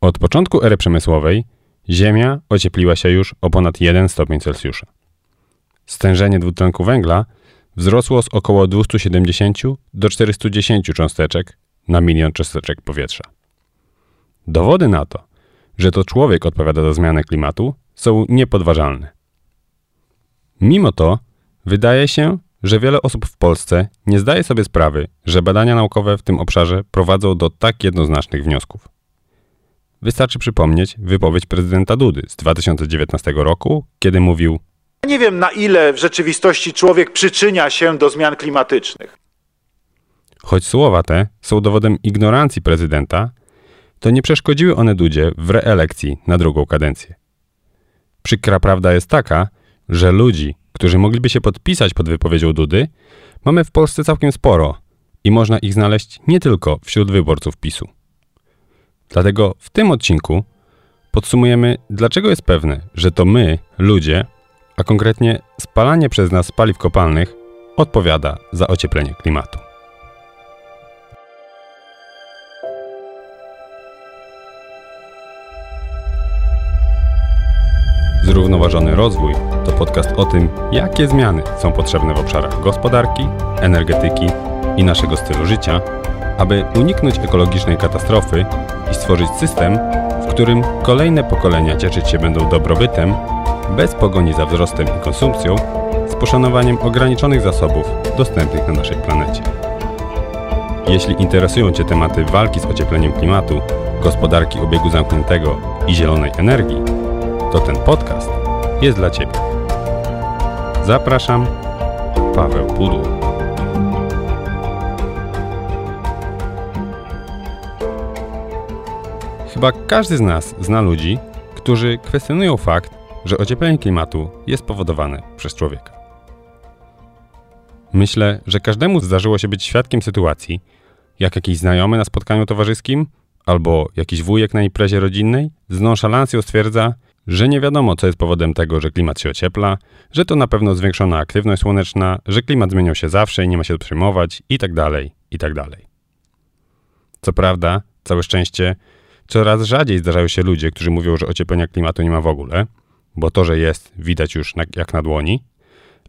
Od początku ery przemysłowej Ziemia ociepliła się już o ponad 1 stopień Celsjusza. Stężenie dwutlenku węgla wzrosło z około 270 do 410 cząsteczek na milion cząsteczek powietrza. Dowody na to, że to człowiek odpowiada za zmianę klimatu, są niepodważalne. Mimo to wydaje się, że wiele osób w Polsce nie zdaje sobie sprawy, że badania naukowe w tym obszarze prowadzą do tak jednoznacznych wniosków. Wystarczy przypomnieć wypowiedź prezydenta Dudy z 2019 roku, kiedy mówił: Nie wiem, na ile w rzeczywistości człowiek przyczynia się do zmian klimatycznych. Choć słowa te są dowodem ignorancji prezydenta, to nie przeszkodziły one Dudzie w reelekcji na drugą kadencję. Przykra prawda jest taka, że ludzi, którzy mogliby się podpisać pod wypowiedzią Dudy, mamy w Polsce całkiem sporo i można ich znaleźć nie tylko wśród wyborców PiSu. Dlatego w tym odcinku podsumujemy, dlaczego jest pewne, że to my, ludzie, a konkretnie spalanie przez nas paliw kopalnych, odpowiada za ocieplenie klimatu. Zrównoważony rozwój to podcast o tym, jakie zmiany są potrzebne w obszarach gospodarki, energetyki i naszego stylu życia, aby uniknąć ekologicznej katastrofy i stworzyć system, w którym kolejne pokolenia cieszyć się będą dobrobytem, bez pogoni za wzrostem i konsumpcją, z poszanowaniem ograniczonych zasobów dostępnych na naszej planecie. Jeśli interesują Cię tematy walki z ociepleniem klimatu, gospodarki obiegu zamkniętego i zielonej energii, to ten podcast jest dla Ciebie. Zapraszam, Paweł Pudło. Chyba każdy z nas zna ludzi, którzy kwestionują fakt, że ocieplenie klimatu jest powodowane przez człowieka. Myślę, że każdemu zdarzyło się być świadkiem sytuacji, jak jakiś znajomy na spotkaniu towarzyskim albo jakiś wujek na imprezie rodzinnej z nonszalancją stwierdza, że nie wiadomo, co jest powodem tego, że klimat się ociepla, że to na pewno zwiększona aktywność słoneczna, że klimat zmieniał się zawsze i nie ma się przejmować, i tak dalej, i tak. Co prawda, całe szczęście, coraz rzadziej zdarzają się ludzie, którzy mówią, że ocieplenia klimatu nie ma w ogóle, bo to, że jest, widać już na, jak na dłoni,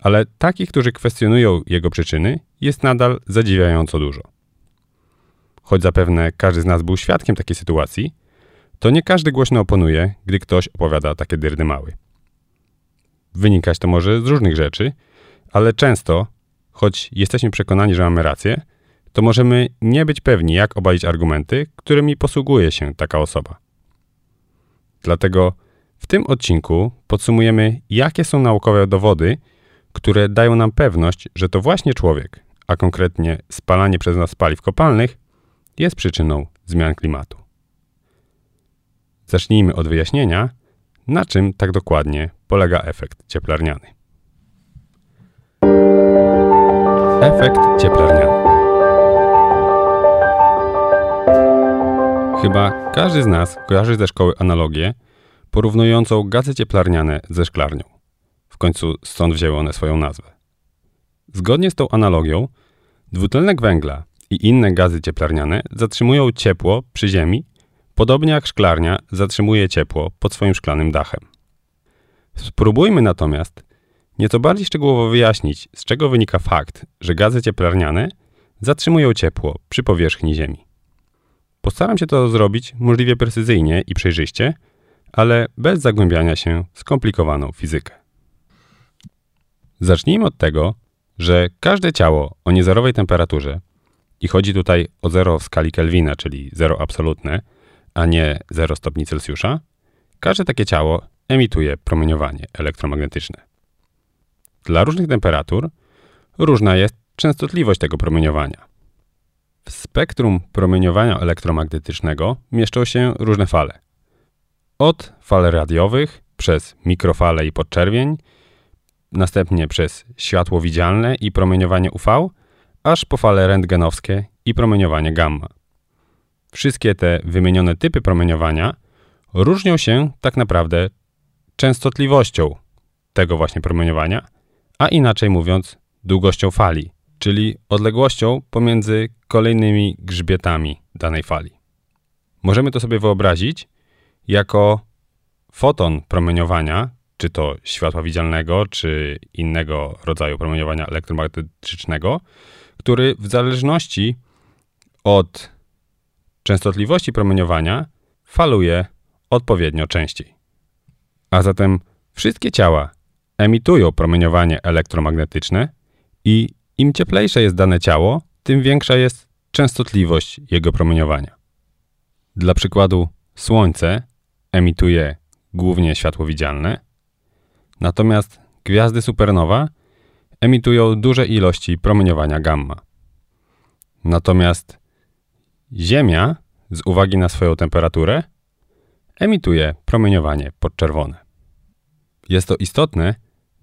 ale takich, którzy kwestionują jego przyczyny, jest nadal zadziwiająco dużo. Choć zapewne każdy z nas był świadkiem takiej sytuacji, to nie każdy głośno oponuje, gdy ktoś opowiada takie dyrdy mały. Wynikać to może z różnych rzeczy, ale często, choć jesteśmy przekonani, że mamy rację, to możemy nie być pewni, jak obalić argumenty, którymi posługuje się taka osoba. Dlatego w tym odcinku podsumujemy, jakie są naukowe dowody, które dają nam pewność, że to właśnie człowiek, a konkretnie spalanie przez nas paliw kopalnych, jest przyczyną zmian klimatu. Zacznijmy od wyjaśnienia, na czym tak dokładnie polega efekt cieplarniany. Efekt cieplarniany. Chyba każdy z nas kojarzy ze szkoły analogię porównującą gazy cieplarniane ze szklarnią. W końcu stąd wzięły one swoją nazwę. Zgodnie z tą analogią, dwutlenek węgla i inne gazy cieplarniane zatrzymują ciepło przy Ziemi Podobnie jak szklarnia zatrzymuje ciepło pod swoim szklanym dachem. Spróbujmy natomiast nieco bardziej szczegółowo wyjaśnić, z czego wynika fakt, że gazy cieplarniane zatrzymują ciepło przy powierzchni Ziemi. Postaram się to zrobić możliwie precyzyjnie i przejrzyście, ale bez zagłębiania się w skomplikowaną fizykę. Zacznijmy od tego, że każde ciało o niezerowej temperaturze, i chodzi tutaj o zero w skali Kelwina, czyli zero absolutne, a nie 0 stopni Celsjusza, każde takie ciało emituje promieniowanie elektromagnetyczne. Dla różnych temperatur różna jest częstotliwość tego promieniowania. Spektrum promieniowania elektromagnetycznego mieszczą się różne fale. Od fal radiowych, przez mikrofale i podczerwień, następnie przez światło widzialne i promieniowanie UV, aż po fale rentgenowskie i promieniowanie gamma. Wszystkie te wymienione typy promieniowania różnią się tak naprawdę częstotliwością tego właśnie promieniowania, a inaczej mówiąc, długością fali, czyli odległością pomiędzy kolejnymi grzbietami danej fali. Możemy to sobie wyobrazić jako foton promieniowania, czy to światła widzialnego, czy innego rodzaju promieniowania elektromagnetycznego, który w zależności od częstotliwości promieniowania faluje odpowiednio częściej. A zatem wszystkie ciała emitują promieniowanie elektromagnetyczne i im cieplejsze jest dane ciało, tym większa jest częstotliwość jego promieniowania. Dla przykładu, Słońce emituje głównie światło widzialne, natomiast gwiazdy supernowa emitują duże ilości promieniowania gamma. Natomiast Ziemia, z uwagi na swoją temperaturę, emituje promieniowanie podczerwone. Jest to istotne,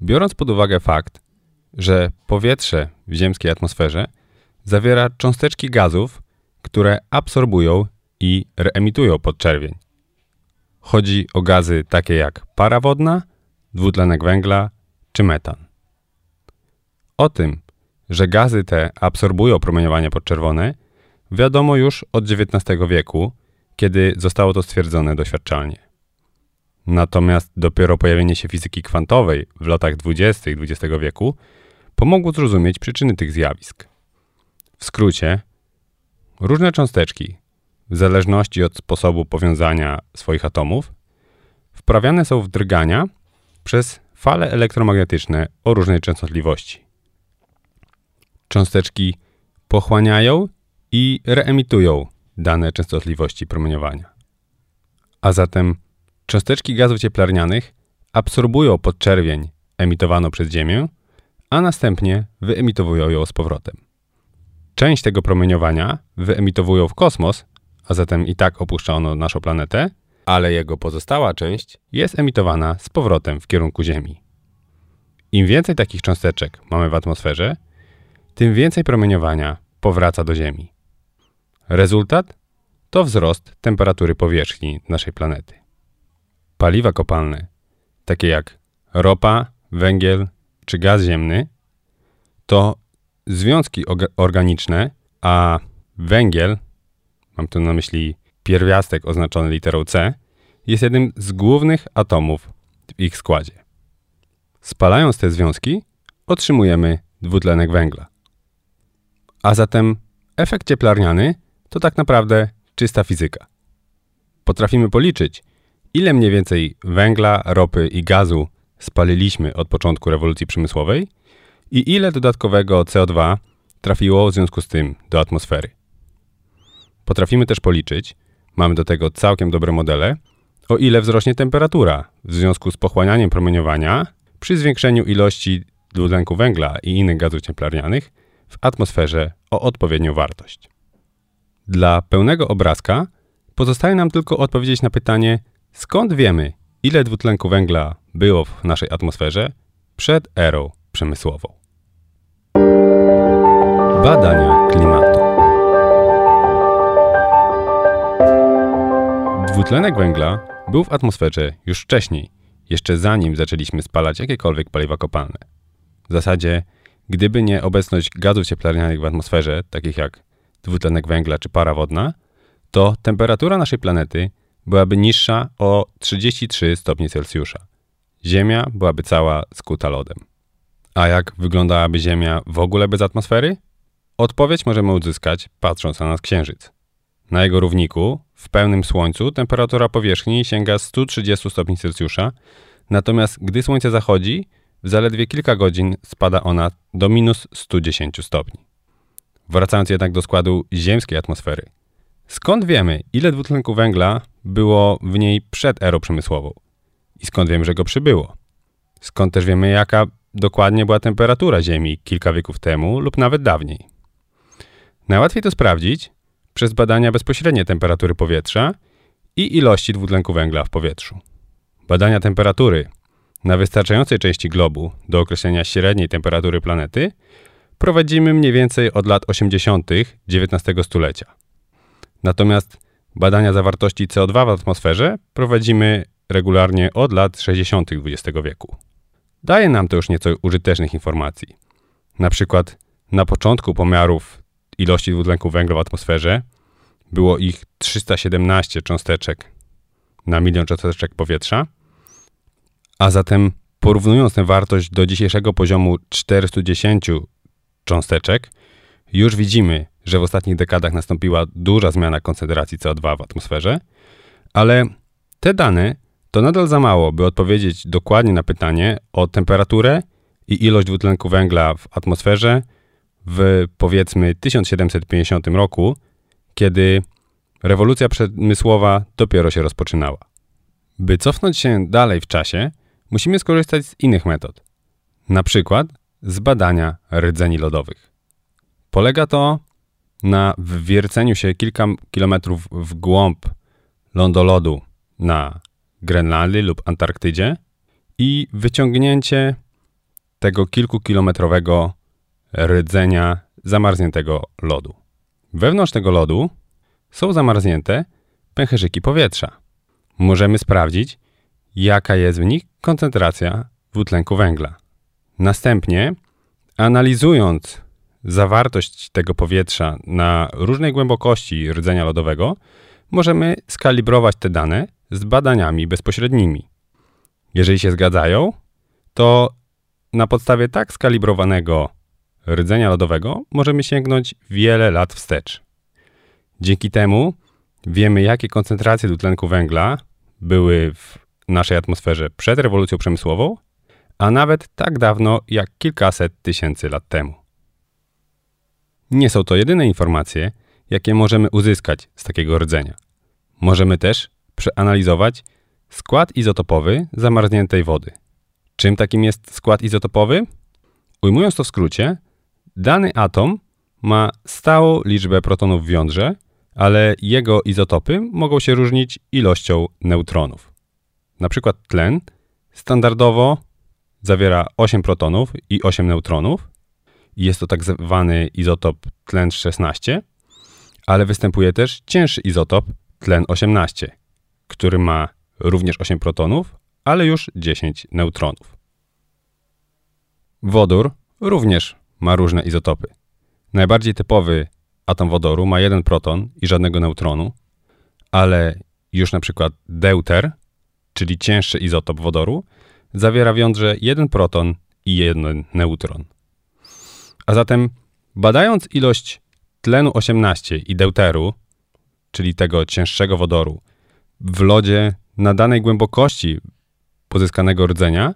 biorąc pod uwagę fakt, że powietrze w ziemskiej atmosferze zawiera cząsteczki gazów, które absorbują i reemitują podczerwień. Chodzi o gazy takie jak para wodna, dwutlenek węgla czy metan. O tym, że gazy te absorbują promieniowanie podczerwone, wiadomo już od XIX wieku, kiedy zostało to stwierdzone doświadczalnie. Natomiast dopiero pojawienie się fizyki kwantowej w latach 20. XX wieku pomogło zrozumieć przyczyny tych zjawisk. W skrócie, różne cząsteczki, w zależności od sposobu powiązania swoich atomów, wprawiane są w drgania przez fale elektromagnetyczne o różnej częstotliwości. Cząsteczki pochłaniają i reemitują dane częstotliwości promieniowania. A zatem cząsteczki gazów cieplarnianych absorbują podczerwień emitowaną przez Ziemię, a następnie wyemitowują ją z powrotem. Część tego promieniowania wyemitowują w kosmos, a zatem i tak opuszcza ono naszą planetę, ale jego pozostała część jest emitowana z powrotem w kierunku Ziemi. Im więcej takich cząsteczek mamy w atmosferze, tym więcej promieniowania powraca do Ziemi. Rezultat to wzrost temperatury powierzchni naszej planety. Paliwa kopalne, takie jak ropa, węgiel czy gaz ziemny, to związki organiczne, a węgiel, mam tu na myśli pierwiastek oznaczony literą C, jest jednym z głównych atomów w ich składzie. Spalając te związki, otrzymujemy dwutlenek węgla. A zatem efekt cieplarniany to tak naprawdę czysta fizyka. Potrafimy policzyć, ile mniej więcej węgla, ropy i gazu spaliliśmy od początku rewolucji przemysłowej i ile dodatkowego CO2 trafiło w związku z tym do atmosfery. Potrafimy też policzyć, mamy do tego całkiem dobre modele, o ile wzrośnie temperatura w związku z pochłanianiem promieniowania przy zwiększeniu ilości dwutlenku węgla i innych gazów cieplarnianych w atmosferze o odpowiednią wartość. Dla pełnego obrazka pozostaje nam tylko odpowiedzieć na pytanie, skąd wiemy, ile dwutlenku węgla było w naszej atmosferze przed erą przemysłową. Badania klimatu. Dwutlenek węgla był w atmosferze już wcześniej, jeszcze zanim zaczęliśmy spalać jakiekolwiek paliwa kopalne. W zasadzie, gdyby nie obecność gazów cieplarnianych w atmosferze, takich jak dwutlenek węgla czy para wodna, to temperatura naszej planety byłaby niższa o 33 stopnie Celsjusza. Ziemia byłaby cała skuta lodem. A jak wyglądałaby Ziemia w ogóle bez atmosfery? Odpowiedź możemy uzyskać patrząc na nasz Księżyc. Na jego równiku, w pełnym słońcu, temperatura powierzchni sięga 130 stopni Celsjusza, natomiast gdy słońce zachodzi, w zaledwie kilka godzin spada ona do minus 110 stopni. Wracając jednak do składu ziemskiej atmosfery. Skąd wiemy, ile dwutlenku węgla było w niej przed erą przemysłową? I skąd wiemy, że go przybyło? Skąd też wiemy, jaka dokładnie była temperatura Ziemi kilka wieków temu lub nawet dawniej? Najłatwiej to sprawdzić przez badania bezpośrednie temperatury powietrza i ilości dwutlenku węgla w powietrzu. Badania temperatury na wystarczającej części globu do określenia średniej temperatury planety prowadzimy mniej więcej od lat 80. XIX stulecia. Natomiast badania zawartości CO2 w atmosferze prowadzimy regularnie od lat 60. XX wieku. Daje nam to już nieco użytecznych informacji. Na przykład na początku pomiarów ilości dwutlenku węgla w atmosferze było ich 317 cząsteczek na milion cząsteczek powietrza, a zatem porównując tę wartość do dzisiejszego poziomu 410 cząsteczek, już widzimy, że w ostatnich dekadach nastąpiła duża zmiana koncentracji CO2 w atmosferze, ale te dane to nadal za mało, by odpowiedzieć dokładnie na pytanie o temperaturę i ilość dwutlenku węgla w atmosferze w powiedzmy 1750 roku, kiedy rewolucja przemysłowa dopiero się rozpoczynała. By cofnąć się dalej w czasie, musimy skorzystać z innych metod, na przykład z badania rdzeni lodowych. Polega to na wwierceniu się kilka kilometrów w głąb lądolodu na Grenlandii lub Antarktydzie i wyciągnięcie tego kilkukilometrowego rdzenia zamarzniętego lodu. Wewnątrz tego lodu są zamarznięte pęcherzyki powietrza. Możemy sprawdzić, jaka jest w nich koncentracja dwutlenku węgla. Następnie, analizując zawartość tego powietrza na różnej głębokości rdzenia lodowego, możemy skalibrować te dane z badaniami bezpośrednimi. Jeżeli się zgadzają, to na podstawie tak skalibrowanego rdzenia lodowego możemy sięgnąć wiele lat wstecz. Dzięki temu wiemy, jakie koncentracje dwutlenku węgla były w naszej atmosferze przed rewolucją przemysłową, a nawet tak dawno jak kilkaset tysięcy lat temu. Nie są to jedyne informacje, jakie możemy uzyskać z takiego rdzenia. Możemy też przeanalizować skład izotopowy zamarzniętej wody. Czym takim jest skład izotopowy? Ujmując to w skrócie, dany atom ma stałą liczbę protonów w jądrze, ale jego izotopy mogą się różnić ilością neutronów. Na przykład tlen standardowo zawiera 8 protonów i 8 neutronów. Jest to tak zwany izotop tlen 16, ale występuje też cięższy izotop tlen 18, który ma również 8 protonów, ale już 10 neutronów. Wodór również ma różne izotopy. Najbardziej typowy atom wodoru ma jeden proton i żadnego neutronu, ale już na przykład deuter, czyli cięższy izotop wodoru, zawiera w jądrze jeden proton i jeden neutron. A zatem badając ilość tlenu 18 i deuteru, czyli tego cięższego wodoru, w lodzie na danej głębokości pozyskanego rdzenia,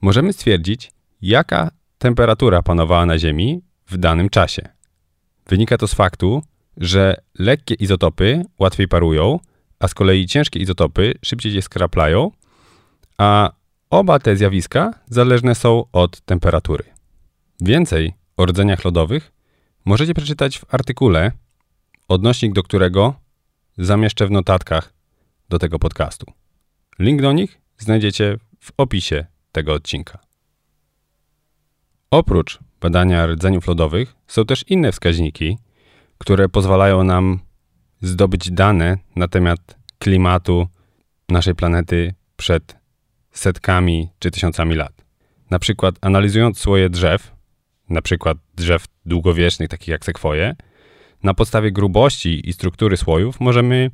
możemy stwierdzić, jaka temperatura panowała na Ziemi w danym czasie. Wynika to z faktu, że lekkie izotopy łatwiej parują, a z kolei ciężkie izotopy szybciej się skraplają, a oba te zjawiska zależne są od temperatury. Więcej o rdzeniach lodowych możecie przeczytać w artykule, odnośnik do którego zamieszczę w notatkach do tego podcastu. Link do nich znajdziecie w opisie tego odcinka. Oprócz badania rdzeniów lodowych są też inne wskaźniki, które pozwalają nam zdobyć dane na temat klimatu naszej planety przed setkami czy tysiącami lat. Na przykład analizując słoje drzew, na przykład drzew długowiecznych, takich jak sekwoje, na podstawie grubości i struktury słojów możemy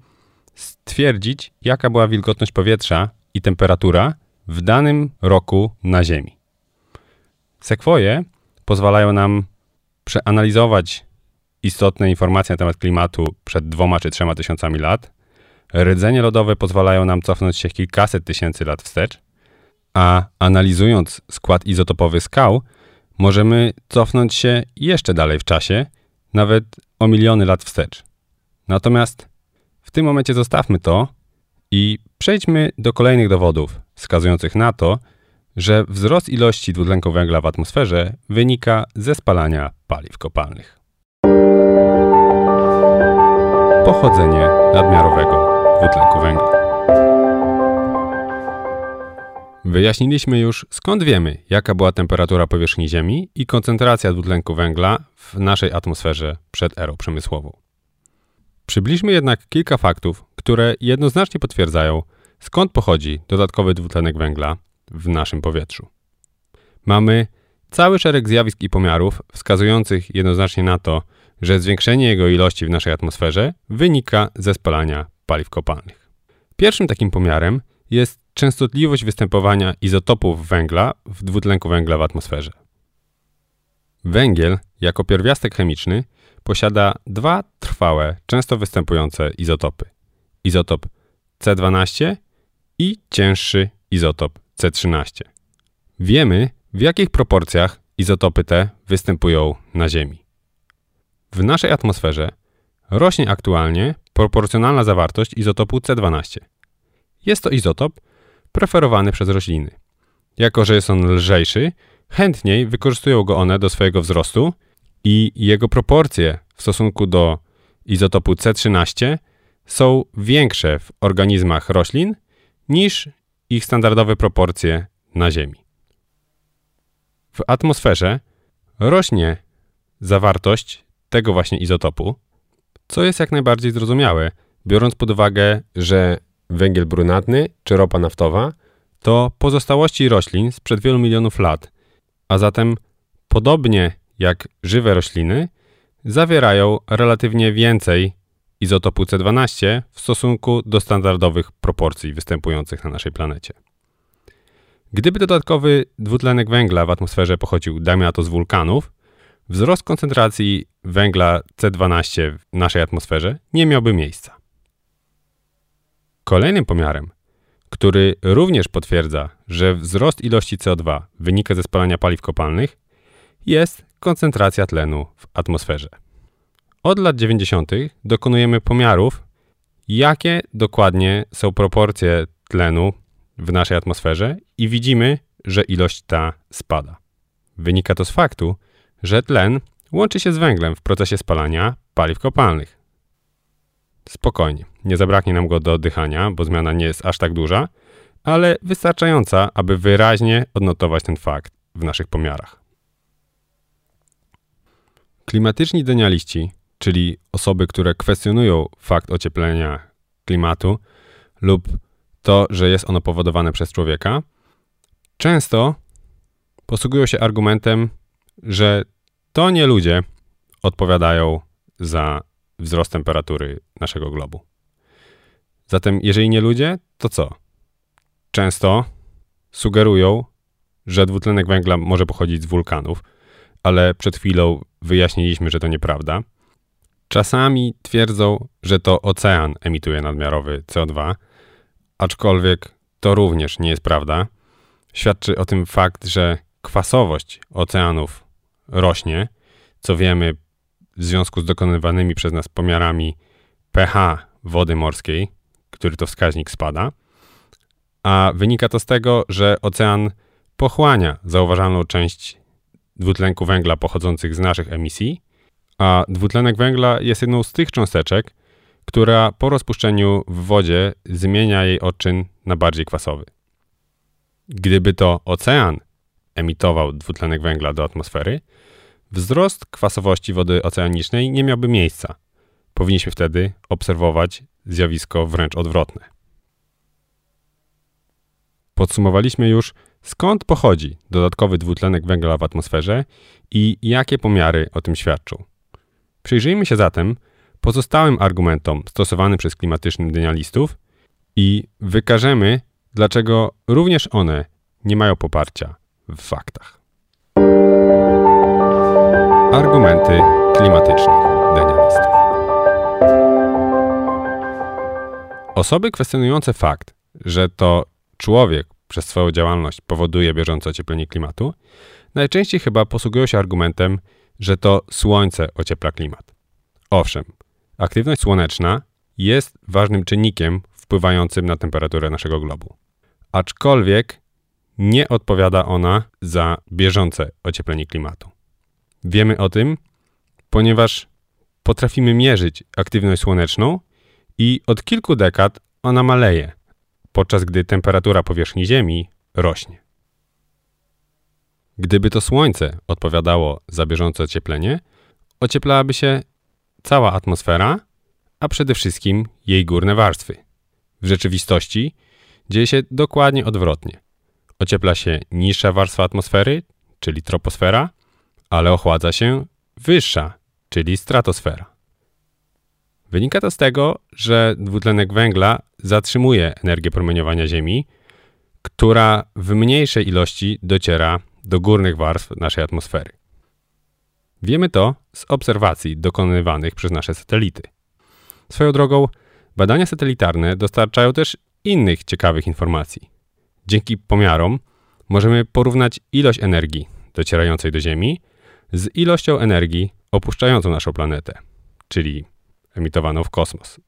stwierdzić, jaka była wilgotność powietrza i temperatura w danym roku na Ziemi. Sekwoje pozwalają nam przeanalizować istotne informacje na temat klimatu przed dwoma czy trzema tysiącami lat. Rdzenie lodowe pozwalają nam cofnąć się kilkaset tysięcy lat wstecz, a analizując skład izotopowy skał, możemy cofnąć się jeszcze dalej w czasie, nawet o miliony lat wstecz. Natomiast w tym momencie zostawmy to i przejdźmy do kolejnych dowodów wskazujących na to, że wzrost ilości dwutlenku węgla w atmosferze wynika ze spalania paliw kopalnych. Pochodzenie nadmiarowego dwutlenku węgla. Wyjaśniliśmy już, skąd wiemy, jaka była temperatura powierzchni Ziemi i koncentracja dwutlenku węgla w naszej atmosferze przed erą przemysłową. Przybliżmy jednak kilka faktów, które jednoznacznie potwierdzają, skąd pochodzi dodatkowy dwutlenek węgla w naszym powietrzu. Mamy cały szereg zjawisk i pomiarów wskazujących jednoznacznie na to, że zwiększenie jego ilości w naszej atmosferze wynika ze spalania paliw kopalnych. Pierwszym takim pomiarem jest częstotliwość występowania izotopów węgla w dwutlenku węgla w atmosferze. Węgiel, jako pierwiastek chemiczny, posiada dwa trwałe, często występujące izotopy. Izotop C12 i cięższy izotop C13. Wiemy, w jakich proporcjach izotopy te występują na Ziemi. W naszej atmosferze rośnie aktualnie proporcjonalna zawartość izotopu C12. Jest to izotop preferowany przez rośliny. Jako, że jest on lżejszy, chętniej wykorzystują go one do swojego wzrostu i jego proporcje w stosunku do izotopu C13 są większe w organizmach roślin niż ich standardowe proporcje na Ziemi. W atmosferze rośnie zawartość tego właśnie izotopu, co jest jak najbardziej zrozumiałe, biorąc pod uwagę, że węgiel brunatny czy ropa naftowa to pozostałości roślin sprzed wielu milionów lat, a zatem podobnie jak żywe rośliny, zawierają relatywnie więcej izotopu C12 w stosunku do standardowych proporcji występujących na naszej planecie. Gdyby dodatkowy dwutlenek węgla w atmosferze pochodził, dajmy na to, z wulkanów, wzrost koncentracji węgla C12 w naszej atmosferze nie miałby miejsca. Kolejnym pomiarem, który również potwierdza, że wzrost ilości CO2 wynika ze spalania paliw kopalnych, jest koncentracja tlenu w atmosferze. Od lat 90. dokonujemy pomiarów, jakie dokładnie są proporcje tlenu w naszej atmosferze i widzimy, że ilość ta spada. Wynika to z faktu, że tlen łączy się z węglem w procesie spalania paliw kopalnych. Spokojnie, nie zabraknie nam go do oddychania, bo zmiana nie jest aż tak duża, ale wystarczająca, aby wyraźnie odnotować ten fakt w naszych pomiarach. Klimatyczni denialiści, czyli osoby, które kwestionują fakt ocieplenia klimatu lub to, że jest ono powodowane przez człowieka, często posługują się argumentem, że to nie ludzie odpowiadają za wzrost temperatury naszego globu. Zatem, jeżeli nie ludzie, to co? Często sugerują, że dwutlenek węgla może pochodzić z wulkanów, ale przed chwilą wyjaśniliśmy, że to nieprawda. Czasami twierdzą, że to ocean emituje nadmiarowy CO2, aczkolwiek to również nie jest prawda. Świadczy o tym fakt, że kwasowość oceanów rośnie, co wiemy w związku z dokonywanymi przez nas pomiarami pH wody morskiej, który to wskaźnik spada, a wynika to z tego, że ocean pochłania zauważalną część dwutlenku węgla pochodzących z naszych emisji, a dwutlenek węgla jest jedną z tych cząsteczek, która po rozpuszczeniu w wodzie zmienia jej odczyn na bardziej kwasowy. Gdyby to ocean emitował dwutlenek węgla do atmosfery, wzrost kwasowości wody oceanicznej nie miałby miejsca. Powinniśmy wtedy obserwować zjawisko wręcz odwrotne. Podsumowaliśmy już, skąd pochodzi dodatkowy dwutlenek węgla w atmosferze i jakie pomiary o tym świadczą. Przyjrzyjmy się zatem pozostałym argumentom stosowanym przez klimatycznych denialistów i wykażemy, dlaczego również one nie mają poparcia w faktach. Argumenty klimatycznych denialistów. Osoby kwestionujące fakt, że to człowiek przez swoją działalność powoduje bieżące ocieplenie klimatu, najczęściej chyba posługują się argumentem, że to słońce ociepla klimat. Owszem, aktywność słoneczna jest ważnym czynnikiem wpływającym na temperaturę naszego globu. Aczkolwiek nie odpowiada ona za bieżące ocieplenie klimatu. Wiemy o tym, ponieważ potrafimy mierzyć aktywność słoneczną i od kilku dekad ona maleje, podczas gdy temperatura powierzchni Ziemi rośnie. Gdyby to Słońce odpowiadało za bieżące ocieplenie, ocieplałaby się cała atmosfera, a przede wszystkim jej górne warstwy. W rzeczywistości dzieje się dokładnie odwrotnie. Ociepla się niższa warstwa atmosfery, czyli troposfera, ale ochładza się wyższa, czyli stratosfera. Wynika to z tego, że dwutlenek węgla zatrzymuje energię promieniowania Ziemi, która w mniejszej ilości dociera do górnych warstw naszej atmosfery. Wiemy to z obserwacji dokonywanych przez nasze satelity. Swoją drogą, badania satelitarne dostarczają też innych ciekawych informacji. Dzięki pomiarom możemy porównać ilość energii docierającej do Ziemi z ilością energii opuszczającą naszą planetę, czyli emitowaną w kosmos.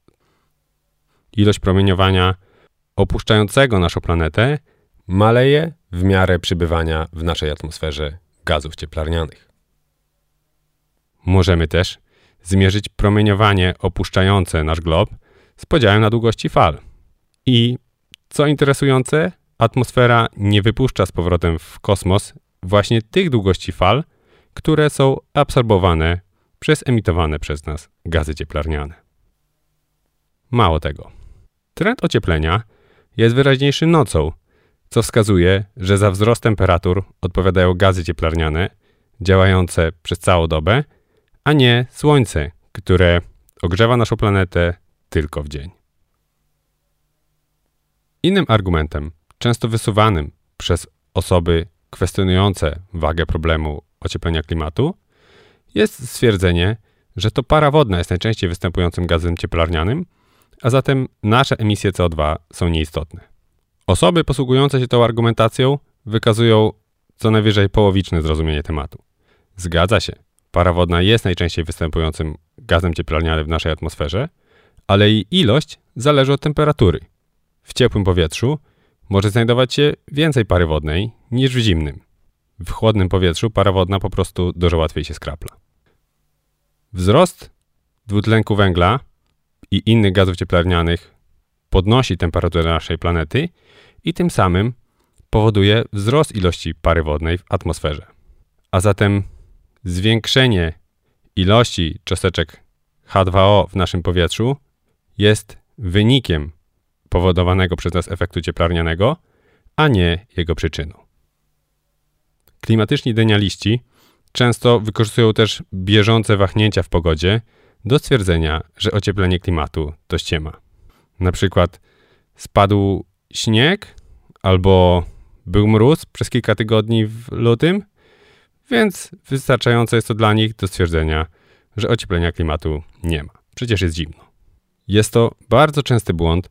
Ilość promieniowania opuszczającego naszą planetę maleje w miarę przybywania w naszej atmosferze gazów cieplarnianych. Możemy też zmierzyć promieniowanie opuszczające nasz glob z podziałem na długości fal. I co interesujące, atmosfera nie wypuszcza z powrotem w kosmos właśnie tych długości fal, które są absorbowane przez emitowane przez nas gazy cieplarniane. Mało tego. Trend ocieplenia jest wyraźniejszy nocą, co wskazuje, że za wzrost temperatur odpowiadają gazy cieplarniane działające przez całą dobę, a nie Słońce, które ogrzewa naszą planetę tylko w dzień. Innym argumentem, często wysuwanym przez osoby kwestionujące wagę problemu ocieplenia klimatu, jest stwierdzenie, że to para wodna jest najczęściej występującym gazem cieplarnianym, a zatem nasze emisje CO2 są nieistotne. Osoby posługujące się tą argumentacją wykazują co najwyżej połowiczne zrozumienie tematu. Zgadza się, para wodna jest najczęściej występującym gazem cieplarnianym w naszej atmosferze, ale jej ilość zależy od temperatury. W ciepłym powietrzu może znajdować się więcej pary wodnej niż w zimnym. W chłodnym powietrzu para wodna po prostu dużo łatwiej się skrapla. Wzrost dwutlenku węgla i innych gazów cieplarnianych podnosi temperaturę naszej planety i tym samym powoduje wzrost ilości pary wodnej w atmosferze. A zatem zwiększenie ilości cząsteczek H2O w naszym powietrzu jest wynikiem powodowanego przez nas efektu cieplarnianego, a nie jego przyczyną. Klimatyczni denialiści często wykorzystują też bieżące wahnięcia w pogodzie do stwierdzenia, że ocieplenie klimatu to ściema. Na przykład spadł śnieg albo był mróz przez kilka tygodni w lutym, więc wystarczające jest to dla nich do stwierdzenia, że ocieplenia klimatu nie ma. Przecież jest zimno. Jest to bardzo częsty błąd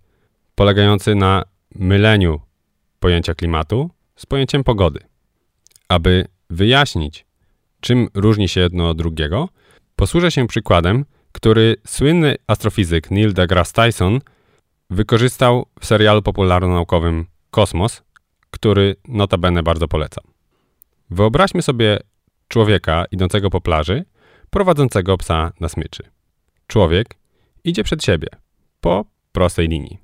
polegający na myleniu pojęcia klimatu z pojęciem pogody. Aby wyjaśnić, czym różni się jedno od drugiego, posłużę się przykładem, który słynny astrofizyk Neil deGrasse Tyson wykorzystał w serialu popularno-naukowym Kosmos, który notabene bardzo polecam. Wyobraźmy sobie człowieka idącego po plaży, prowadzącego psa na smyczy. Człowiek idzie przed siebie, po prostej linii.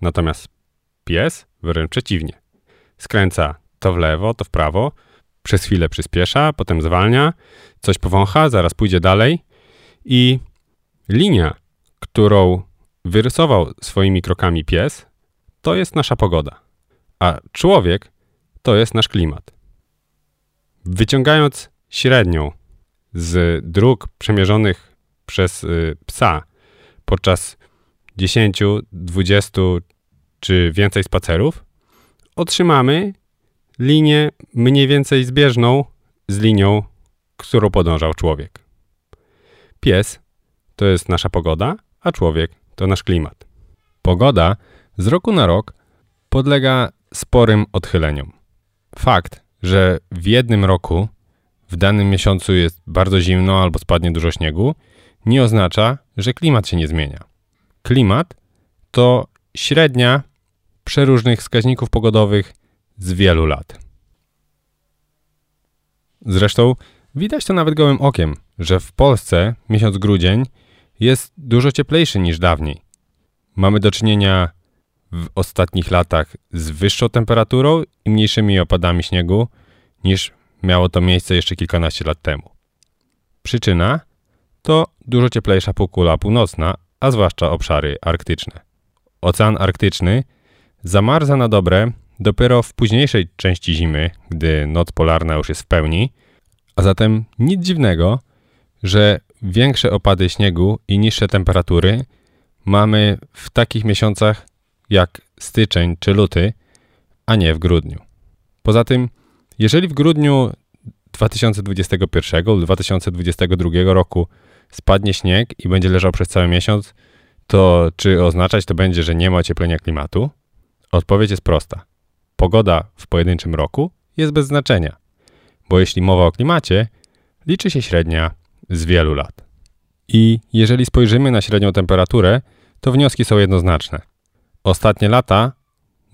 Natomiast pies wręcz przeciwnie. Skręca to w lewo, to w prawo, przez chwilę przyspiesza, potem zwalnia, coś powącha, zaraz pójdzie dalej i linia, którą wyrysował swoimi krokami pies, to jest nasza pogoda, a człowiek to jest nasz klimat. Wyciągając średnią z dróg przemierzonych przez y, psa podczas 10, 20 czy więcej spacerów, otrzymamy linię mniej więcej zbieżną z linią, którą podążał człowiek. Pies to jest nasza pogoda, a człowiek to nasz klimat. Pogoda z roku na rok podlega sporym odchyleniom. Fakt, że w jednym roku w danym miesiącu jest bardzo zimno albo spadnie dużo śniegu, nie oznacza, że klimat się nie zmienia. Klimat to średnia przeróżnych wskaźników pogodowych z wielu lat. Zresztą widać to nawet gołym okiem, że w Polsce miesiąc grudzień jest dużo cieplejszy niż dawniej. Mamy do czynienia w ostatnich latach z wyższą temperaturą i mniejszymi opadami śniegu niż miało to miejsce jeszcze kilkanaście lat temu. Przyczyna to dużo cieplejsza półkula północna, a zwłaszcza obszary arktyczne. Ocean Arktyczny zamarza na dobre dopiero w późniejszej części zimy, gdy noc polarna już jest w pełni, a zatem nic dziwnego, że większe opady śniegu i niższe temperatury mamy w takich miesiącach jak styczeń czy luty, a nie w grudniu. Poza tym, jeżeli w grudniu 2021 lub 2022 roku spadnie śnieg i będzie leżał przez cały miesiąc, to czy oznaczać to będzie, że nie ma ocieplenia klimatu? Odpowiedź jest prosta. Pogoda w pojedynczym roku jest bez znaczenia, bo jeśli mowa o klimacie, liczy się średnia z wielu lat. I jeżeli spojrzymy na średnią temperaturę, to wnioski są jednoznaczne. Ostatnie lata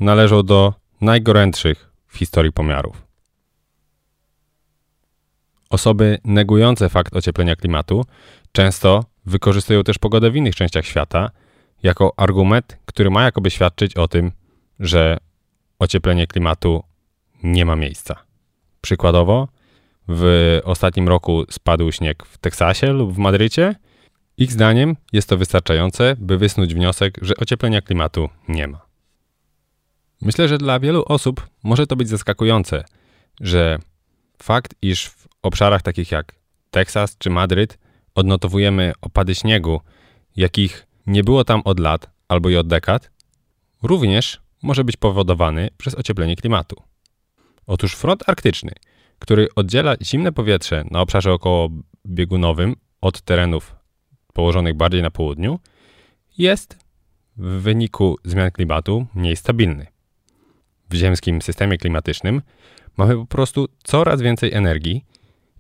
należą do najgorętszych w historii pomiarów. Osoby negujące fakt ocieplenia klimatu często wykorzystują też pogodę w innych częściach świata jako argument, który ma jakoby świadczyć o tym, że ocieplenie klimatu nie ma miejsca. Przykładowo, w ostatnim roku spadł śnieg w Teksasie lub w Madrycie. Ich zdaniem jest to wystarczające, by wysnuć wniosek, że ocieplenia klimatu nie ma. Myślę, że dla wielu osób może to być zaskakujące, że fakt, iż w obszarach takich jak Teksas czy Madryt odnotowujemy opady śniegu, jakich nie było tam od lat albo i od dekad, również może być powodowany przez ocieplenie klimatu. Otóż front arktyczny, który oddziela zimne powietrze na obszarze okołobiegunowym od terenów położonych bardziej na południu, jest w wyniku zmian klimatu mniej stabilny. W ziemskim systemie klimatycznym mamy po prostu coraz więcej energii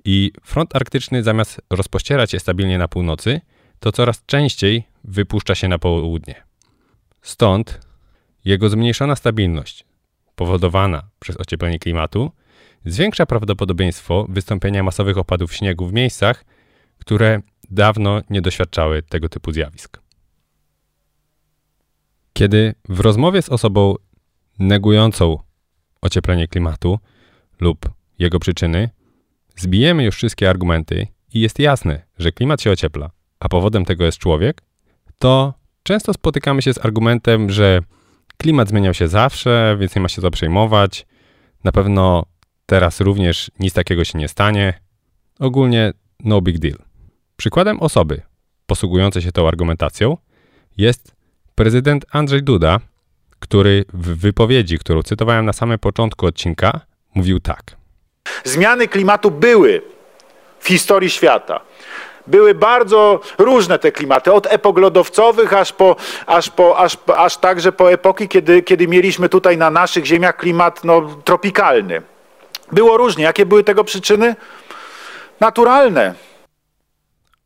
i front arktyczny zamiast rozpościerać się stabilnie na północy, to coraz częściej wypuszcza się na południe. Stąd jego zmniejszona stabilność, powodowana przez ocieplenie klimatu, zwiększa prawdopodobieństwo wystąpienia masowych opadów śniegu w miejscach, które dawno nie doświadczały tego typu zjawisk. Kiedy w rozmowie z osobą negującą ocieplenie klimatu lub jego przyczyny, zbijemy już wszystkie argumenty i jest jasne, że klimat się ociepla, a powodem tego jest człowiek, to często spotykamy się z argumentem, że klimat zmieniał się zawsze, więc nie ma się co przejmować. Na pewno teraz również nic takiego się nie stanie. Ogólnie no big deal. Przykładem osoby posługującej się tą argumentacją jest prezydent Andrzej Duda, który w wypowiedzi, którą cytowałem na samym początku odcinka, mówił tak. Zmiany klimatu były w historii świata. Były bardzo różne te klimaty, od epok lodowcowych aż, po, aż, po, aż, aż także po epoki, kiedy, kiedy mieliśmy tutaj na naszych ziemiach klimat no, tropikalny. Było różnie. Jakie były tego przyczyny? Naturalne.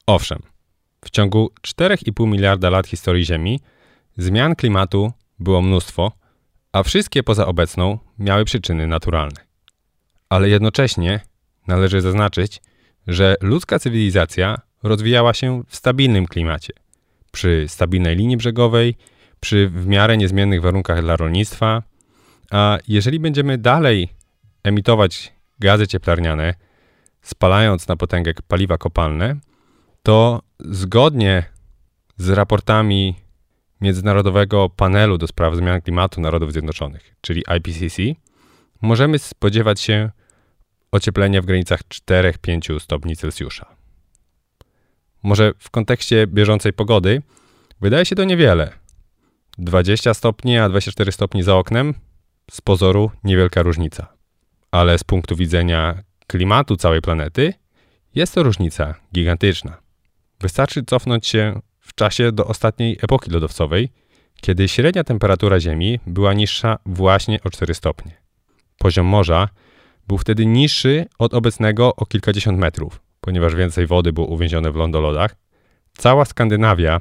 Owszem, w ciągu 4,5 miliarda lat historii Ziemi zmian klimatu było mnóstwo, a wszystkie poza obecną miały przyczyny naturalne. Ale jednocześnie należy zaznaczyć, że ludzka cywilizacja rozwijała się w stabilnym klimacie, przy stabilnej linii brzegowej, przy w miarę niezmiennych warunkach dla rolnictwa, a jeżeli będziemy dalej emitować gazy cieplarniane, spalając na potęgę paliwa kopalne, to zgodnie z raportami Międzynarodowego Panelu do Spraw Zmian Klimatu Narodów Zjednoczonych, czyli IPCC, możemy spodziewać się ocieplenia w granicach 4-5 stopni Celsjusza. Może w kontekście bieżącej pogody wydaje się to niewiele. 20 stopni, a 24 stopni za oknem z pozoru niewielka różnica. Ale z punktu widzenia klimatu całej planety jest to różnica gigantyczna. Wystarczy cofnąć się w czasie do ostatniej epoki lodowcowej, kiedy średnia temperatura Ziemi była niższa właśnie o 4 stopnie. Poziom morza był wtedy niższy od obecnego o kilkadziesiąt metrów, ponieważ więcej wody było uwięzione w lądolodach. Cała Skandynawia,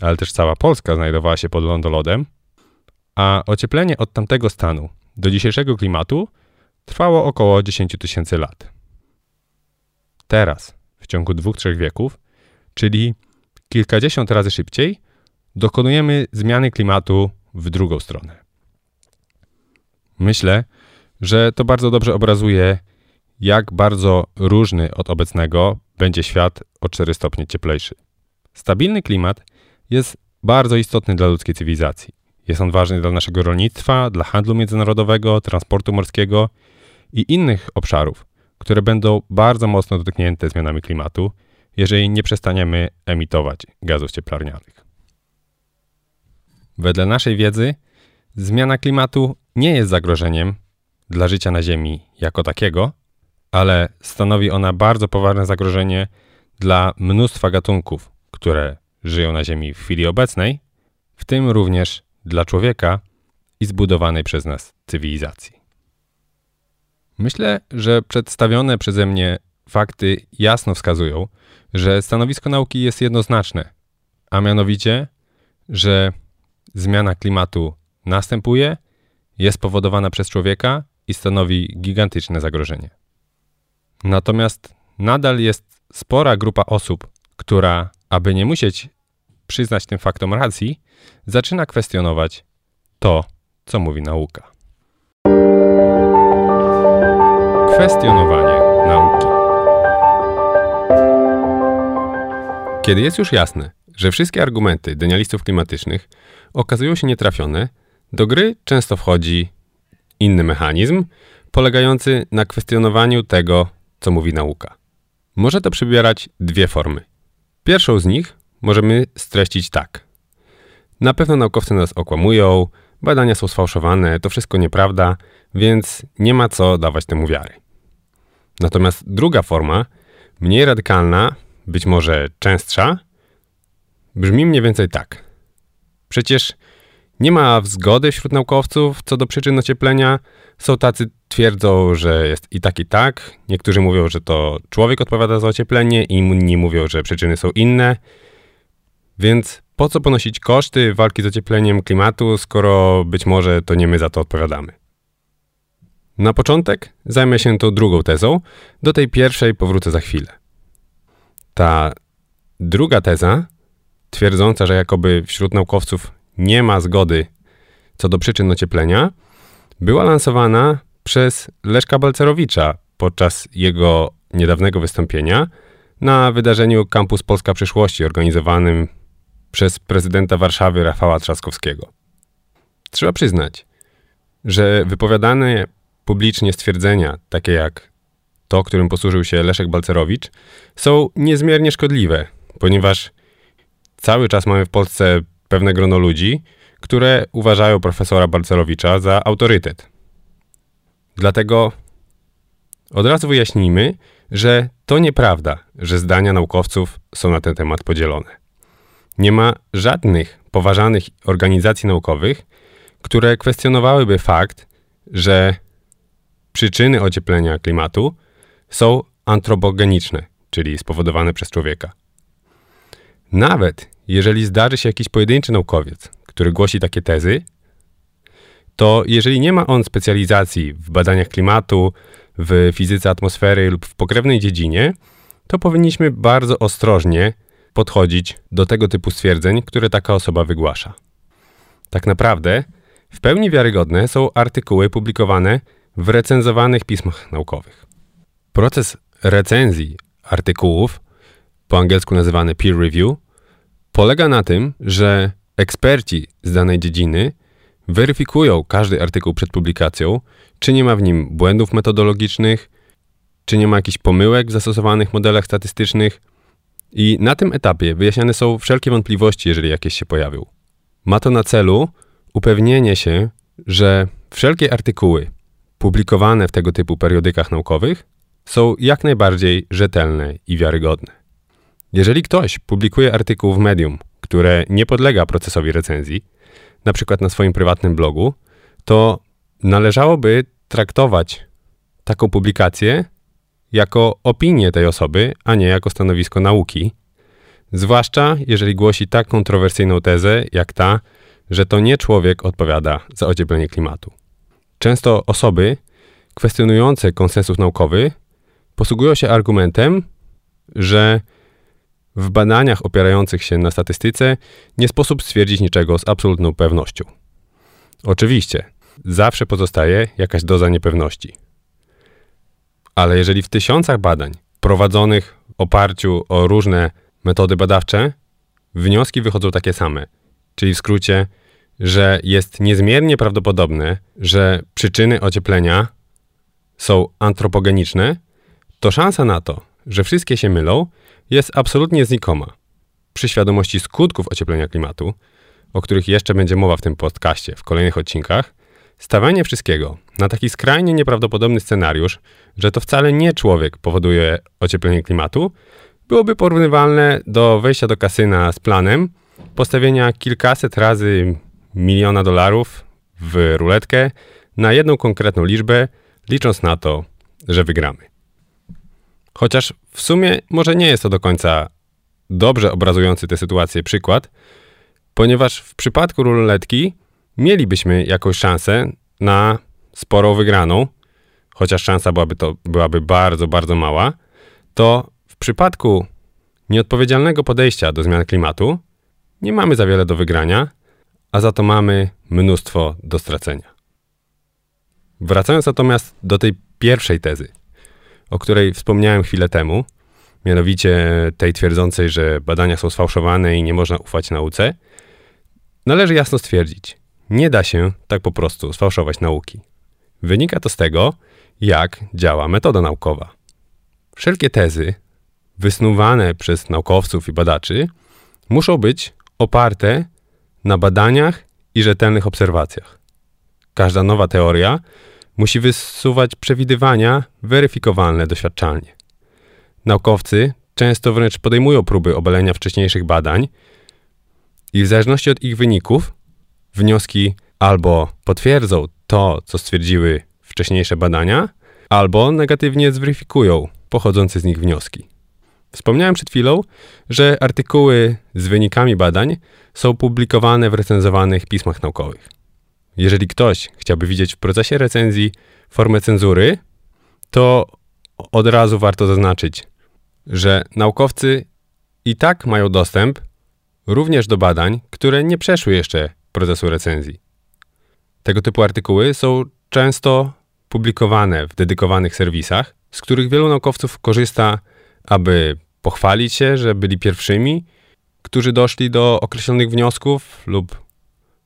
ale też cała Polska znajdowała się pod lądolodem, a ocieplenie od tamtego stanu do dzisiejszego klimatu trwało około 10 tysięcy lat. Teraz, w ciągu dwóch, trzech wieków, czyli kilkadziesiąt razy szybciej, dokonujemy zmiany klimatu w drugą stronę. Myślę, że to bardzo dobrze obrazuje, jak bardzo różny od obecnego będzie świat o 4 stopnie cieplejszy. Stabilny klimat jest bardzo istotny dla ludzkiej cywilizacji. Jest on ważny dla naszego rolnictwa, dla handlu międzynarodowego, transportu morskiego i innych obszarów, które będą bardzo mocno dotknięte zmianami klimatu, jeżeli nie przestaniemy emitować gazów cieplarnianych. Wedle naszej wiedzy zmiana klimatu nie jest zagrożeniem dla życia na Ziemi jako takiego, ale stanowi ona bardzo poważne zagrożenie dla mnóstwa gatunków, które żyją na Ziemi w chwili obecnej, w tym również dla człowieka i zbudowanej przez nas cywilizacji. Myślę, że przedstawione przeze mnie fakty jasno wskazują, że stanowisko nauki jest jednoznaczne, a mianowicie, że zmiana klimatu następuje, jest powodowana przez człowieka i stanowi gigantyczne zagrożenie. Natomiast nadal jest spora grupa osób, która, aby nie musieć przyznać tym faktom racji, zaczyna kwestionować to, co mówi nauka. Kwestionowanie nauki. Kiedy jest już jasne, że wszystkie argumenty denialistów klimatycznych okazują się nietrafione, do gry często wchodzi inny mechanizm polegający na kwestionowaniu tego, co mówi nauka. Może to przybierać dwie formy. Pierwszą z nich możemy streścić tak. Na pewno naukowcy nas okłamują, badania są sfałszowane, to wszystko nieprawda, więc nie ma co dawać temu wiary. Natomiast druga forma, mniej radykalna, być może częstsza, brzmi mniej więcej tak. Przecież nie ma zgody wśród naukowców co do przyczyn ocieplenia. Są tacy twierdzą, że jest i tak, i tak. Niektórzy mówią, że to człowiek odpowiada za ocieplenie, inni mówią, że przyczyny są inne. Więc po co ponosić koszty walki z ociepleniem klimatu, skoro być może to nie my za to odpowiadamy? Na początek zajmę się tą drugą tezą, do tej pierwszej powrócę za chwilę. Ta druga teza, twierdząca, że jakoby wśród naukowców nie ma zgody co do przyczyn ocieplenia, była lansowana przez Leszka Balcerowicza podczas jego niedawnego wystąpienia na wydarzeniu Campus Polska Przyszłości organizowanym przez prezydenta Warszawy Rafała Trzaskowskiego. Trzeba przyznać, że wypowiadane publicznie stwierdzenia, takie jak to, którym posłużył się Leszek Balcerowicz, są niezmiernie szkodliwe, ponieważ cały czas mamy w Polsce pewne grono ludzi, które uważają profesora Balcerowicza za autorytet. Dlatego od razu wyjaśnijmy, że to nieprawda, że zdania naukowców są na ten temat podzielone. Nie ma żadnych poważanych organizacji naukowych, które kwestionowałyby fakt, że przyczyny ocieplenia klimatu są antropogeniczne, czyli spowodowane przez człowieka. Nawet jeżeli zdarzy się jakiś pojedynczy naukowiec, który głosi takie tezy, to jeżeli nie ma on specjalizacji w badaniach klimatu, w fizyce atmosfery lub w pokrewnej dziedzinie, to powinniśmy bardzo ostrożnie podchodzić do tego typu stwierdzeń, które taka osoba wygłasza. Tak naprawdę, w pełni wiarygodne są artykuły publikowane w recenzowanych pismach naukowych. Proces recenzji artykułów, po angielsku nazywany peer review, polega na tym, że eksperci z danej dziedziny weryfikują każdy artykuł przed publikacją, czy nie ma w nim błędów metodologicznych, czy nie ma jakichś pomyłek w zastosowanych modelach statystycznych. I na tym etapie wyjaśniane są wszelkie wątpliwości, jeżeli jakieś się pojawią. Ma to na celu upewnienie się, że wszelkie artykuły publikowane w tego typu periodykach naukowych są jak najbardziej rzetelne i wiarygodne. Jeżeli ktoś publikuje artykuł w medium, które nie podlega procesowi recenzji, na przykład na swoim prywatnym blogu, to należałoby traktować taką publikację jako opinię tej osoby, a nie jako stanowisko nauki. Zwłaszcza jeżeli głosi tak kontrowersyjną tezę jak ta, że to nie człowiek odpowiada za ocieplenie klimatu. Często osoby kwestionujące konsensus naukowy posługują się argumentem, że w badaniach opierających się na statystyce nie sposób stwierdzić niczego z absolutną pewnością. Oczywiście, zawsze pozostaje jakaś doza niepewności. Ale jeżeli w tysiącach badań prowadzonych w oparciu o różne metody badawcze, wnioski wychodzą takie same, czyli w skrócie, że jest niezmiernie prawdopodobne, że przyczyny ocieplenia są antropogeniczne, to szansa na to, że wszystkie się mylą, jest absolutnie znikoma. Przy świadomości skutków ocieplenia klimatu o których jeszcze będzie mowa w tym podcaście w kolejnych odcinkach, stawianie wszystkiego na taki skrajnie nieprawdopodobny scenariusz, że to wcale nie człowiek powoduje ocieplenie klimatu, byłoby porównywalne do wejścia do kasyna z planem postawienia kilkaset razy miliona dolarów w ruletkę na jedną konkretną liczbę, licząc na to, że wygramy. Chociaż w sumie może nie jest to do końca dobrze obrazujący tę sytuację przykład, ponieważ w przypadku ruletki mielibyśmy jakąś szansę na sporą wygraną, chociaż szansa byłaby to byłaby bardzo, bardzo mała, to w przypadku nieodpowiedzialnego podejścia do zmian klimatu nie mamy za wiele do wygrania, a za to mamy mnóstwo do stracenia. Wracając natomiast do tej pierwszej tezy, o której wspomniałem chwilę temu, mianowicie tej twierdzącej, że badania są sfałszowane i nie można ufać nauce, należy jasno stwierdzić, nie da się tak po prostu sfałszować nauki. Wynika to z tego, jak działa metoda naukowa. Wszelkie tezy wysnuwane przez naukowców i badaczy muszą być oparte na badaniach i rzetelnych obserwacjach. Każda nowa teoria musi wysuwać przewidywania weryfikowalne doświadczalnie. Naukowcy często wręcz podejmują próby obalenia wcześniejszych badań i w zależności od ich wyników wnioski albo potwierdzą to, co stwierdziły wcześniejsze badania, albo negatywnie zweryfikują pochodzące z nich wnioski. Wspomniałem przed chwilą, że artykuły z wynikami badań są publikowane w recenzowanych pismach naukowych. Jeżeli ktoś chciałby widzieć w procesie recenzji formę cenzury, to od razu warto zaznaczyć, że naukowcy i tak mają dostęp również do badań, które nie przeszły jeszcze procesu recenzji. Tego typu artykuły są często publikowane w dedykowanych serwisach, z których wielu naukowców korzysta, aby pochwalić się, że byli pierwszymi, którzy doszli do określonych wniosków lub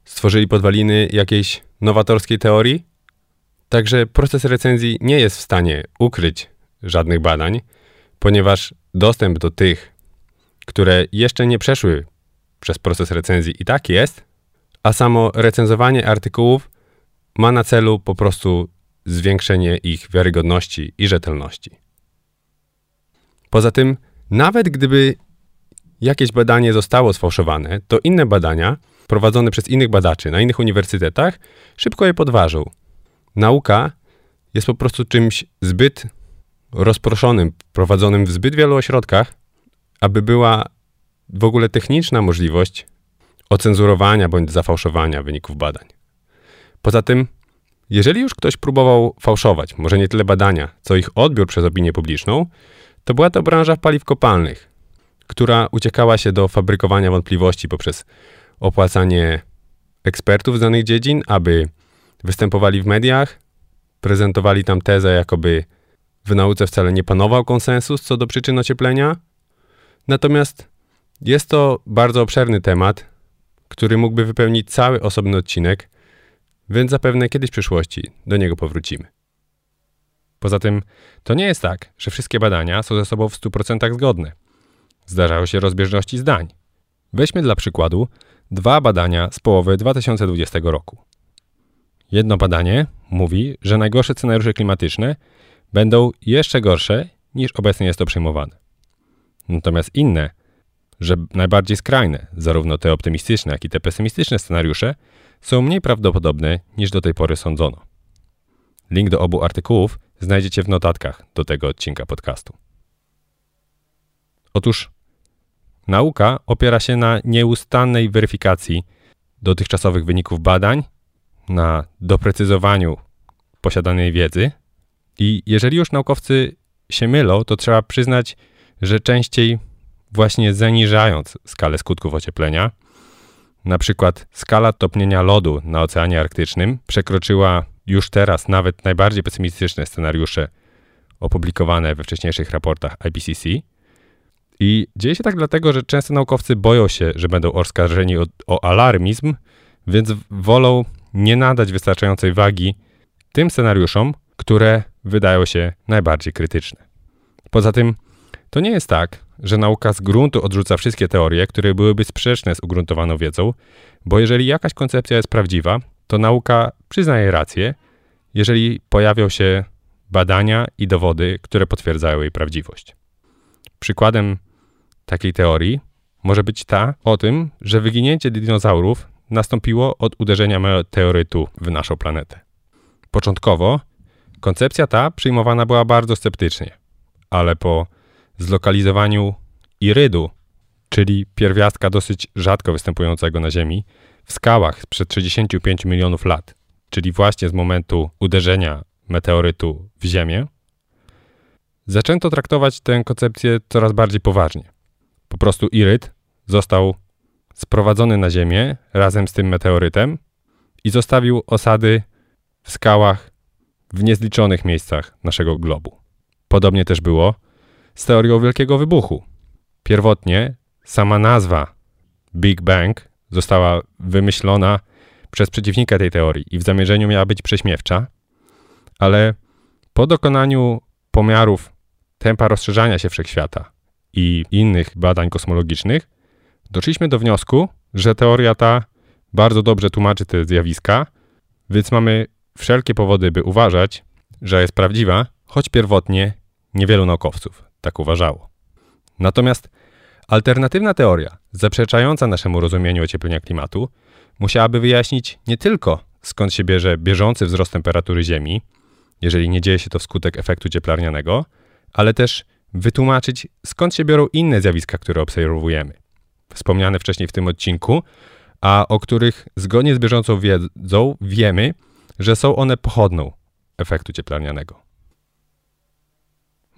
stworzyli podwaliny jakiejś nowatorskiej teorii. Także proces recenzji nie jest w stanie ukryć żadnych badań, ponieważ dostęp do tych, które jeszcze nie przeszły przez proces recenzji i tak jest, a samo recenzowanie artykułów ma na celu po prostu zwiększenie ich wiarygodności i rzetelności. Poza tym, nawet gdyby jakieś badanie zostało sfałszowane, to inne badania prowadzone przez innych badaczy na innych uniwersytetach szybko je podważą. Nauka jest po prostu czymś zbyt rozproszonym, prowadzonym w zbyt wielu ośrodkach, aby była w ogóle techniczna możliwość ocenzurowania bądź zafałszowania wyników badań. Poza tym, jeżeli już ktoś próbował fałszować, może nie tyle badania, co ich odbiór przez opinię publiczną, to była to branża paliw kopalnych, która uciekała się do fabrykowania wątpliwości poprzez opłacanie ekspertów z danych dziedzin, aby występowali w mediach, prezentowali tam tezę, jakoby w nauce wcale nie panował konsensus co do przyczyn ocieplenia. Natomiast jest to bardzo obszerny temat, który mógłby wypełnić cały osobny odcinek, więc zapewne kiedyś w przyszłości do niego powrócimy. Poza tym, to nie jest tak, że wszystkie badania są ze sobą w 100% zgodne. Zdarzają się rozbieżności zdań. Weźmy dla przykładu dwa badania z połowy 2020 roku. Jedno badanie mówi, że najgorsze scenariusze klimatyczne będą jeszcze gorsze niż obecnie jest to przyjmowane. Natomiast inne, że najbardziej skrajne, zarówno te optymistyczne, jak i te pesymistyczne scenariusze, są mniej prawdopodobne niż do tej pory sądzono. Link do obu artykułów znajdziecie w notatkach do tego odcinka podcastu. Otóż nauka opiera się na nieustannej weryfikacji dotychczasowych wyników badań, na doprecyzowaniu posiadanej wiedzy. I jeżeli już naukowcy się mylą, to trzeba przyznać, że częściej właśnie zaniżając skalę skutków ocieplenia, na przykład skala topnienia lodu na Oceanie Arktycznym przekroczyła już teraz nawet najbardziej pesymistyczne scenariusze opublikowane we wcześniejszych raportach IPCC. I dzieje się tak dlatego, że często naukowcy boją się, że będą oskarżeni o, o alarmizm, więc wolą nie nadać wystarczającej wagi tym scenariuszom, które wydają się najbardziej krytyczne. Poza tym, To nie jest tak, że nauka z gruntu odrzuca wszystkie teorie, które byłyby sprzeczne z ugruntowaną wiedzą, bo jeżeli jakaś koncepcja jest prawdziwa, to nauka przyznaje rację, jeżeli pojawią się badania i dowody, które potwierdzają jej prawdziwość. Przykładem takiej teorii może być ta o tym, że wyginięcie dinozaurów nastąpiło od uderzenia meteorytu w naszą planetę. Początkowo koncepcja ta przyjmowana była bardzo sceptycznie, ale po zlokalizowaniu irydu, czyli pierwiastka dosyć rzadko występującego na Ziemi, w skałach sprzed 65 milionów lat, czyli właśnie z momentu uderzenia meteorytu w Ziemię, zaczęto traktować tę koncepcję coraz bardziej poważnie. Po prostu Iryt został sprowadzony na Ziemię razem z tym meteorytem i zostawił osady w skałach w niezliczonych miejscach naszego globu. Podobnie też było z teorią Wielkiego Wybuchu. Pierwotnie sama nazwa Big Bang została wymyślona przez przeciwnika tej teorii i w zamierzeniu miała być prześmiewcza, ale po dokonaniu pomiarów tempa rozszerzania się wszechświata i innych badań kosmologicznych, doszliśmy do wniosku, że teoria ta bardzo dobrze tłumaczy te zjawiska, więc mamy wszelkie powody, by uważać, że jest prawdziwa, choć pierwotnie niewielu naukowców tak uważało. Natomiast alternatywna teoria, zaprzeczająca naszemu rozumieniu ocieplenia klimatu, musiałaby wyjaśnić nie tylko skąd się bierze bieżący wzrost temperatury Ziemi, jeżeli nie dzieje się to wskutek efektu cieplarnianego, ale też wytłumaczyć skąd się biorą inne zjawiska, które obserwujemy. Wspomniane wcześniej w tym odcinku, a o których zgodnie z bieżącą wiedzą wiemy, że są one pochodną efektu cieplarnianego.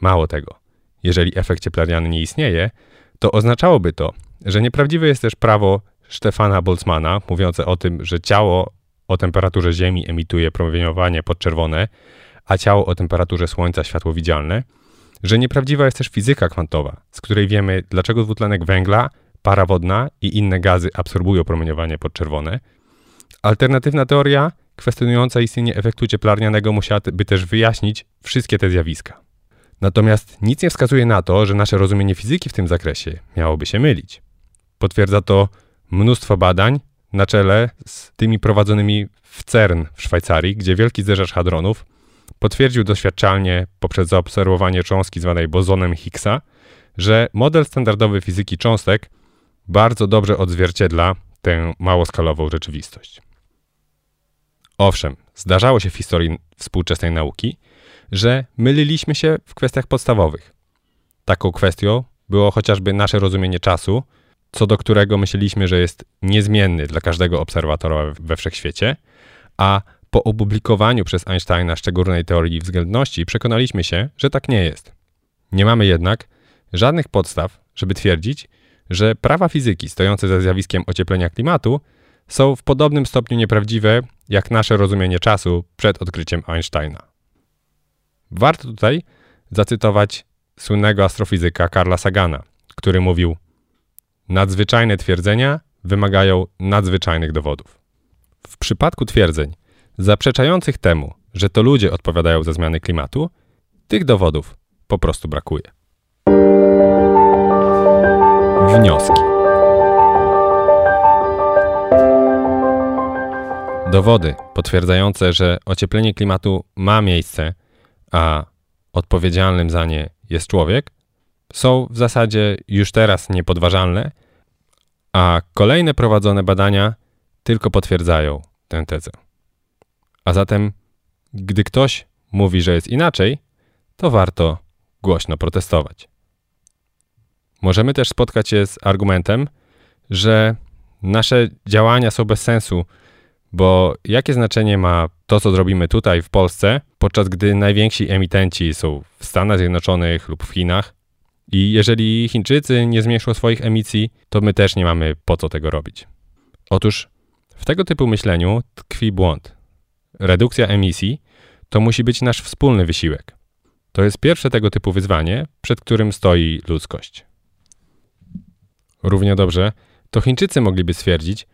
Mało tego, jeżeli efekt cieplarniany nie istnieje, to oznaczałoby to, że nieprawdziwe jest też prawo Stefana Boltzmana mówiące o tym, że ciało o temperaturze Ziemi emituje promieniowanie podczerwone, a ciało o temperaturze Słońca światło widzialne, że nieprawdziwa jest też fizyka kwantowa, z której wiemy, dlaczego dwutlenek węgla, para wodna i inne gazy absorbują promieniowanie podczerwone. Alternatywna teoria, kwestionująca istnienie efektu cieplarnianego, musiałaby też wyjaśnić wszystkie te zjawiska. Natomiast nic nie wskazuje na to, że nasze rozumienie fizyki w tym zakresie miałoby się mylić. Potwierdza to mnóstwo badań na czele z tymi prowadzonymi w CERN w Szwajcarii, gdzie wielki zderzacz hadronów potwierdził doświadczalnie poprzez zaobserwowanie cząstki zwanej bozonem Higgsa, że model standardowy fizyki cząstek bardzo dobrze odzwierciedla tę małoskalową rzeczywistość. Owszem, zdarzało się w historii współczesnej nauki, że myliliśmy się w kwestiach podstawowych. Taką kwestią było chociażby nasze rozumienie czasu, co do którego myśleliśmy, że jest niezmienny dla każdego obserwatora we wszechświecie, a po opublikowaniu przez Einsteina szczególnej teorii względności przekonaliśmy się, że tak nie jest. Nie mamy jednak żadnych podstaw, żeby twierdzić, że prawa fizyki stojące za zjawiskiem ocieplenia klimatu są w podobnym stopniu nieprawdziwe jak nasze rozumienie czasu przed odkryciem Einsteina. Warto tutaj zacytować słynnego astrofizyka Karla Sagana, który mówił: Nadzwyczajne twierdzenia wymagają nadzwyczajnych dowodów. W przypadku twierdzeń zaprzeczających temu, że to ludzie odpowiadają za zmiany klimatu, tych dowodów po prostu brakuje. Wnioski. Dowody potwierdzające, że ocieplenie klimatu ma miejsce, a odpowiedzialnym za nie jest człowiek, są w zasadzie już teraz niepodważalne, a kolejne prowadzone badania tylko potwierdzają tę tezę. A zatem, gdy ktoś mówi, że jest inaczej, to warto głośno protestować. Możemy też spotkać się z argumentem, że nasze działania są bez sensu, bo jakie znaczenie ma to, co zrobimy tutaj w Polsce, podczas gdy najwięksi emitenci są w Stanach Zjednoczonych lub w Chinach? I jeżeli Chińczycy nie zmniejszą swoich emisji, to my też nie mamy po co tego robić. Otóż w tego typu myśleniu tkwi błąd. Redukcja emisji to musi być nasz wspólny wysiłek. To jest pierwsze tego typu wyzwanie, przed którym stoi ludzkość. Równie dobrze, to Chińczycy mogliby stwierdzić,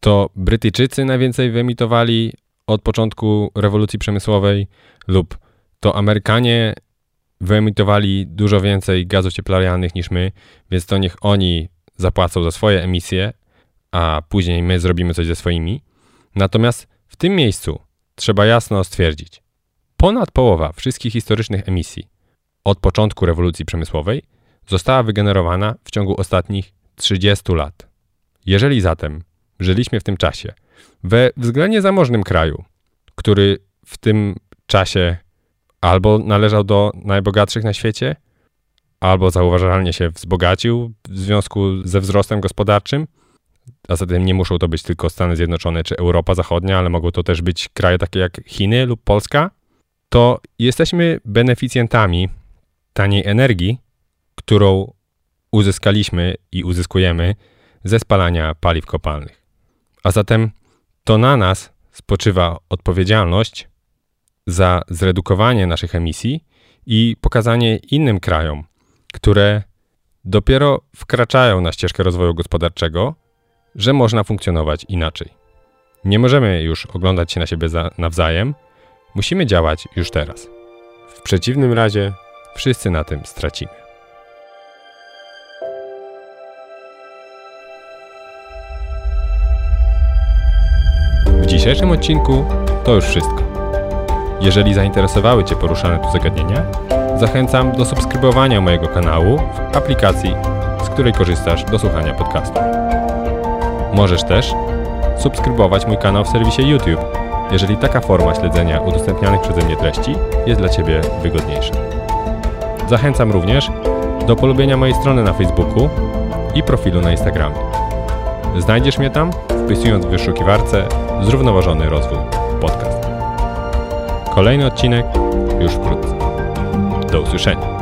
to Brytyjczycy najwięcej wyemitowali od początku rewolucji przemysłowej, lub to Amerykanie wyemitowali dużo więcej gazów cieplarnianych niż my, więc to niech oni zapłacą za swoje emisje, a później my zrobimy coś ze swoimi. Natomiast w tym miejscu trzeba jasno stwierdzić, ponad połowa wszystkich historycznych emisji od początku rewolucji przemysłowej została wygenerowana w ciągu ostatnich 30 lat. Jeżeli zatem żyliśmy w tym czasie we względnie zamożnym kraju, który w tym czasie albo należał do najbogatszych na świecie, albo zauważalnie się wzbogacił w związku ze wzrostem gospodarczym, a zatem nie muszą to być tylko Stany Zjednoczone czy Europa Zachodnia, ale mogą to też być kraje takie jak Chiny lub Polska, to jesteśmy beneficjentami taniej energii, którą uzyskaliśmy i uzyskujemy ze spalania paliw kopalnych. A zatem to na nas spoczywa odpowiedzialność za zredukowanie naszych emisji i pokazanie innym krajom, które dopiero wkraczają na ścieżkę rozwoju gospodarczego, że można funkcjonować inaczej. Nie możemy już oglądać się na siebie nawzajem, musimy działać już teraz. W przeciwnym razie wszyscy na tym stracimy. W dzisiejszym odcinku to już wszystko. Jeżeli zainteresowały Cię poruszane tu zagadnienia, zachęcam do subskrybowania mojego kanału w aplikacji, z której korzystasz do słuchania podcastu. Możesz też subskrybować mój kanał w serwisie YouTube, jeżeli taka forma śledzenia udostępnianych przeze mnie treści jest dla Ciebie wygodniejsza. Zachęcam również do polubienia mojej strony na Facebooku i profilu na Instagramie. Znajdziesz mnie tam, wpisując w wyszukiwarce Zrównoważony Rozwój Podcast. Kolejny odcinek już wkrótce. Do usłyszenia.